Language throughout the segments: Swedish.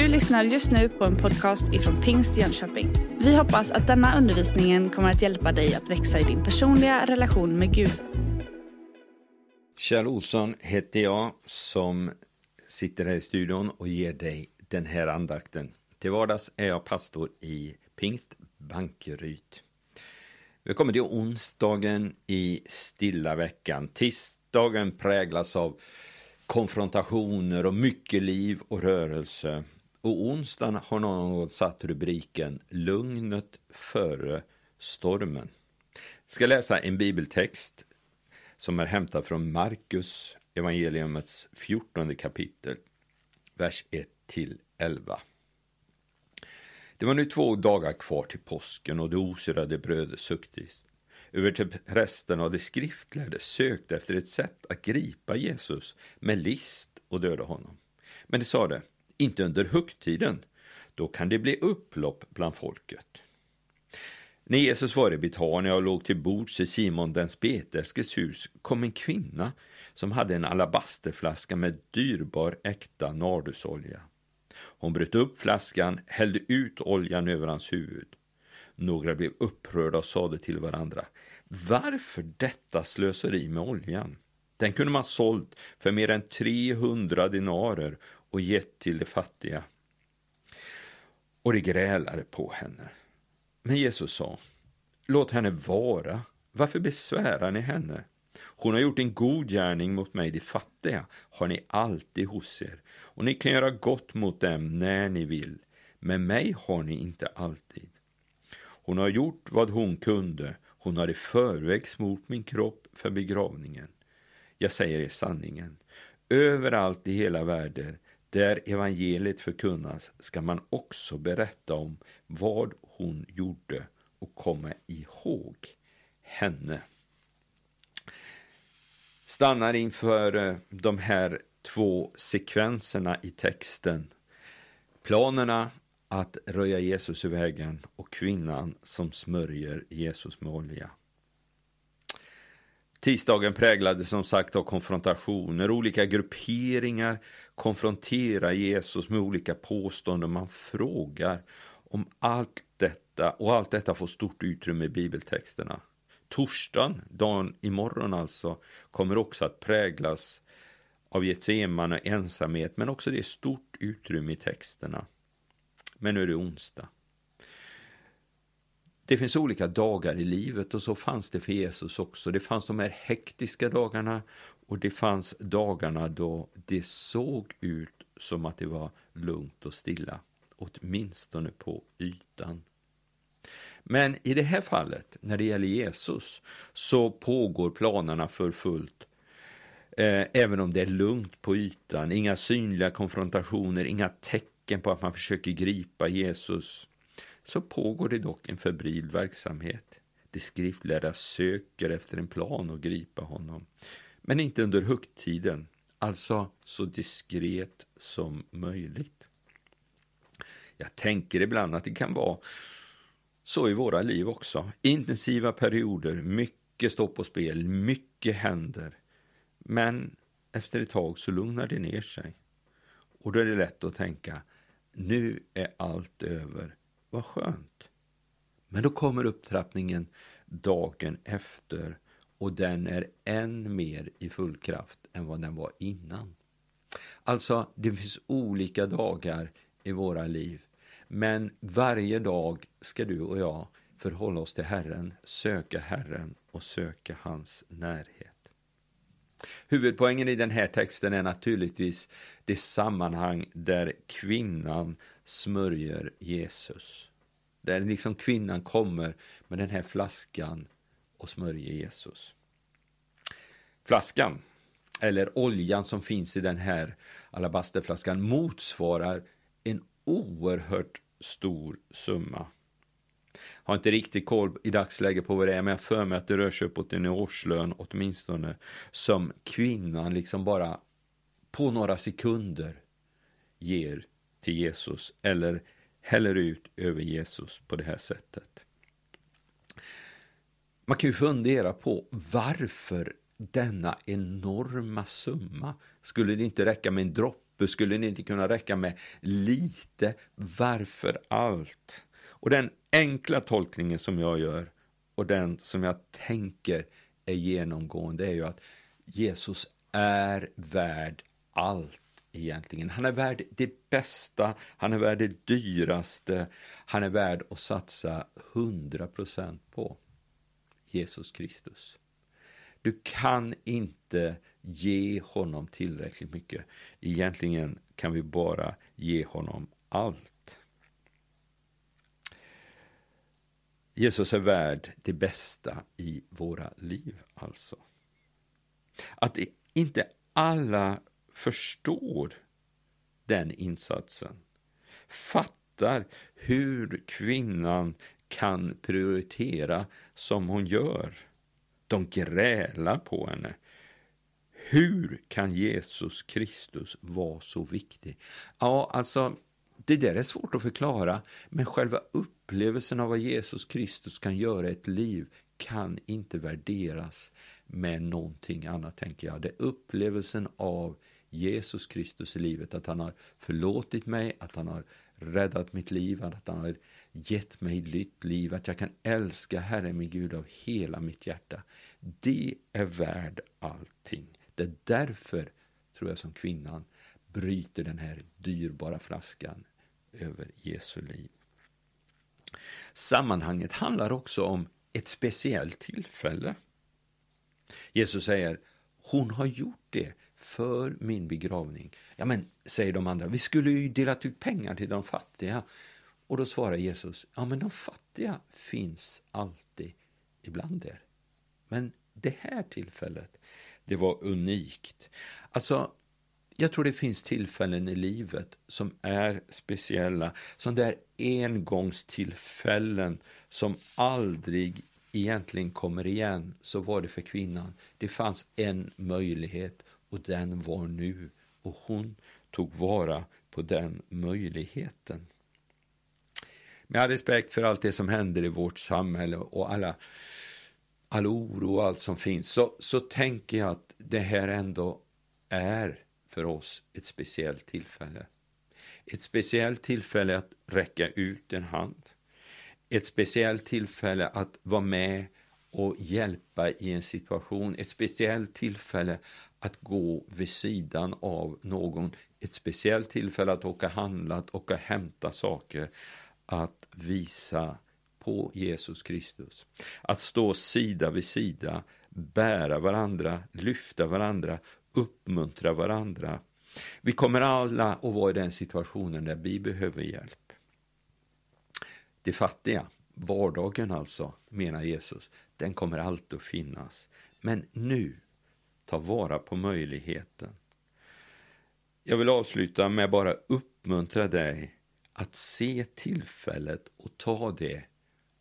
Du lyssnar just nu på en podcast ifrån Pingst Jönköping. Vi hoppas att denna undervisning kommer att hjälpa dig att växa i din personliga relation med Gud. Kjell Olsson heter jag som sitter här i studion och ger dig den här andakten. Till vardags är jag pastor i Pingst Bankeryd. Vi kommer till onsdagen i stilla veckan. Tisdagen präglas av konfrontationer och mycket liv och rörelse. Och onsdagen har någon satt rubriken Lugnet före stormen. Jag ska läsa en bibeltext som är hämtad från Markus evangeliumets 14 kapitel, vers 1 till 11. Det var nu två dagar kvar till påsken och det osyrade brödet suktis. Över till prästerna och de skriftlärde sökte efter ett sätt att gripa Jesus med list och döda honom. Men de sade, inte under högtiden, då kan det bli upplopp bland folket. När Jesus var i Betania och låg till bords i Simon den spetälskes hus kom en kvinna som hade en alabasterflaska med dyrbar äkta nardusolja. Hon bröt upp flaskan, hällde ut oljan över hans huvud. Några blev upprörda och sade till varandra, varför detta slöseri med oljan? Den kunde man sålt för mer än 300 dinarer och gett till de fattiga. Och de grälade på henne. Men Jesus sa, låt henne vara. Varför besvärar ni henne? Hon har gjort en god gärning mot mig, de fattiga har ni alltid hos er, och ni kan göra gott mot dem när ni vill, men mig har ni inte alltid. Hon har gjort vad hon kunde, hon har i förväg smort min kropp för begravningen. Jag säger er sanningen, överallt i hela världen där evangeliet förkunnas ska man också berätta om vad hon gjorde och komma ihåg henne. Stannar inför eh, de här två sekvenserna i texten. Planerna att röja Jesus i vägen och kvinnan som smörjer Jesus med olja. Tisdagen präglades som sagt av konfrontationer. Olika grupperingar konfronterar Jesus med olika påståenden. Man frågar om allt detta och allt detta får stort utrymme i bibeltexterna. Torsdagen, dagen imorgon alltså, kommer också att präglas av Getsemane och ensamhet, men också det är stort utrymme i texterna. Men nu är det onsdag. Det finns olika dagar i livet och så fanns det för Jesus också. Det fanns de här hektiska dagarna och det fanns dagarna då det såg ut som att det var lugnt och stilla, åtminstone på ytan. Men i det här fallet, när det gäller Jesus, så pågår planerna för fullt. Eh, även om det är lugnt på ytan, inga synliga konfrontationer, inga tecken på att man försöker gripa Jesus, så pågår det dock en febril verksamhet. De skriftlärda söker efter en plan att gripa honom, men inte under högtiden, alltså så diskret som möjligt. Jag tänker ibland att det kan vara så i våra liv också. Intensiva perioder, mycket står på spel, mycket händer. Men efter ett tag så lugnar det ner sig. Och då är det lätt att tänka, nu är allt över. Vad skönt. Men då kommer upptrappningen dagen efter och den är än mer i full kraft än vad den var innan. Alltså, det finns olika dagar i våra liv men varje dag ska du och jag förhålla oss till Herren, söka Herren och söka hans närhet. Huvudpoängen i den här texten är naturligtvis det sammanhang där kvinnan smörjer Jesus. Där liksom kvinnan kommer med den här flaskan och smörjer Jesus. Flaskan, eller oljan som finns i den här alabasterflaskan, motsvarar en oerhört stor summa. Har inte riktigt koll i dagsläget på vad det är, men jag för mig att det rör sig uppåt en årslön åtminstone, som kvinnan liksom bara på några sekunder ger till Jesus, eller häller ut över Jesus på det här sättet. Man kan ju fundera på varför denna enorma summa? Skulle det inte räcka med en droppe skulle det inte kunna räcka med lite? Varför allt? Och den enkla tolkningen som jag gör och den som jag tänker är genomgående är ju att Jesus är värd allt egentligen. Han är värd det bästa, han är värd det dyraste, han är värd att satsa 100% på. Jesus Kristus. Du kan inte ge honom tillräckligt mycket. Egentligen kan vi bara ge honom allt. Jesus är värd det bästa i våra liv, alltså. Att inte alla förstår den insatsen, fattar hur kvinnan kan prioritera som hon gör. De grälar på henne. Hur kan Jesus Kristus vara så viktig? Ja, alltså, det där är svårt att förklara, men själva upplevelsen av vad Jesus Kristus kan göra i ett liv kan inte värderas med någonting annat, tänker jag. Det är upplevelsen av Jesus Kristus i livet, att han har förlåtit mig, att han har räddat mitt liv, att han har gett mig nytt liv, att jag kan älska Herren min Gud av hela mitt hjärta. Det är värd allting. Det är därför, tror jag, som kvinnan bryter den här dyrbara flaskan över Jesu liv. Sammanhanget handlar också om ett speciellt tillfälle. Jesus säger, hon har gjort det för min begravning. Ja, men, säger de andra, vi skulle ju delat ut pengar till de fattiga. Och då svarar Jesus, ja men de fattiga finns alltid ibland er. Men det här tillfället, det var unikt. Alltså, jag tror det finns tillfällen i livet som är speciella, som där engångstillfällen som aldrig egentligen kommer igen. Så var det för kvinnan. Det fanns en möjlighet och den var nu och hon tog vara på den möjligheten. Med all respekt för allt det som händer i vårt samhälle och alla, all oro och allt som finns så, så tänker jag att det här ändå är för oss ett speciellt tillfälle. Ett speciellt tillfälle att räcka ut en hand. Ett speciellt tillfälle att vara med och hjälpa i en situation. Ett speciellt tillfälle att gå vid sidan av någon. Ett speciellt tillfälle att åka handla, att åka hämta saker. Att visa på Jesus Kristus. Att stå sida vid sida, bära varandra, lyfta varandra, uppmuntra varandra. Vi kommer alla att vara i den situationen där vi behöver hjälp. De fattiga, vardagen alltså, menar Jesus, den kommer alltid att finnas. Men nu, ta vara på möjligheten. Jag vill avsluta med bara uppmuntra dig att se tillfället och ta det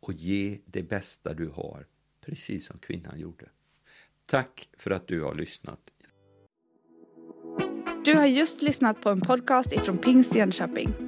och ge det bästa du har, precis som kvinnan gjorde. Tack för att du har lyssnat. Du har just lyssnat på en podcast ifrån Pingst Jönköping.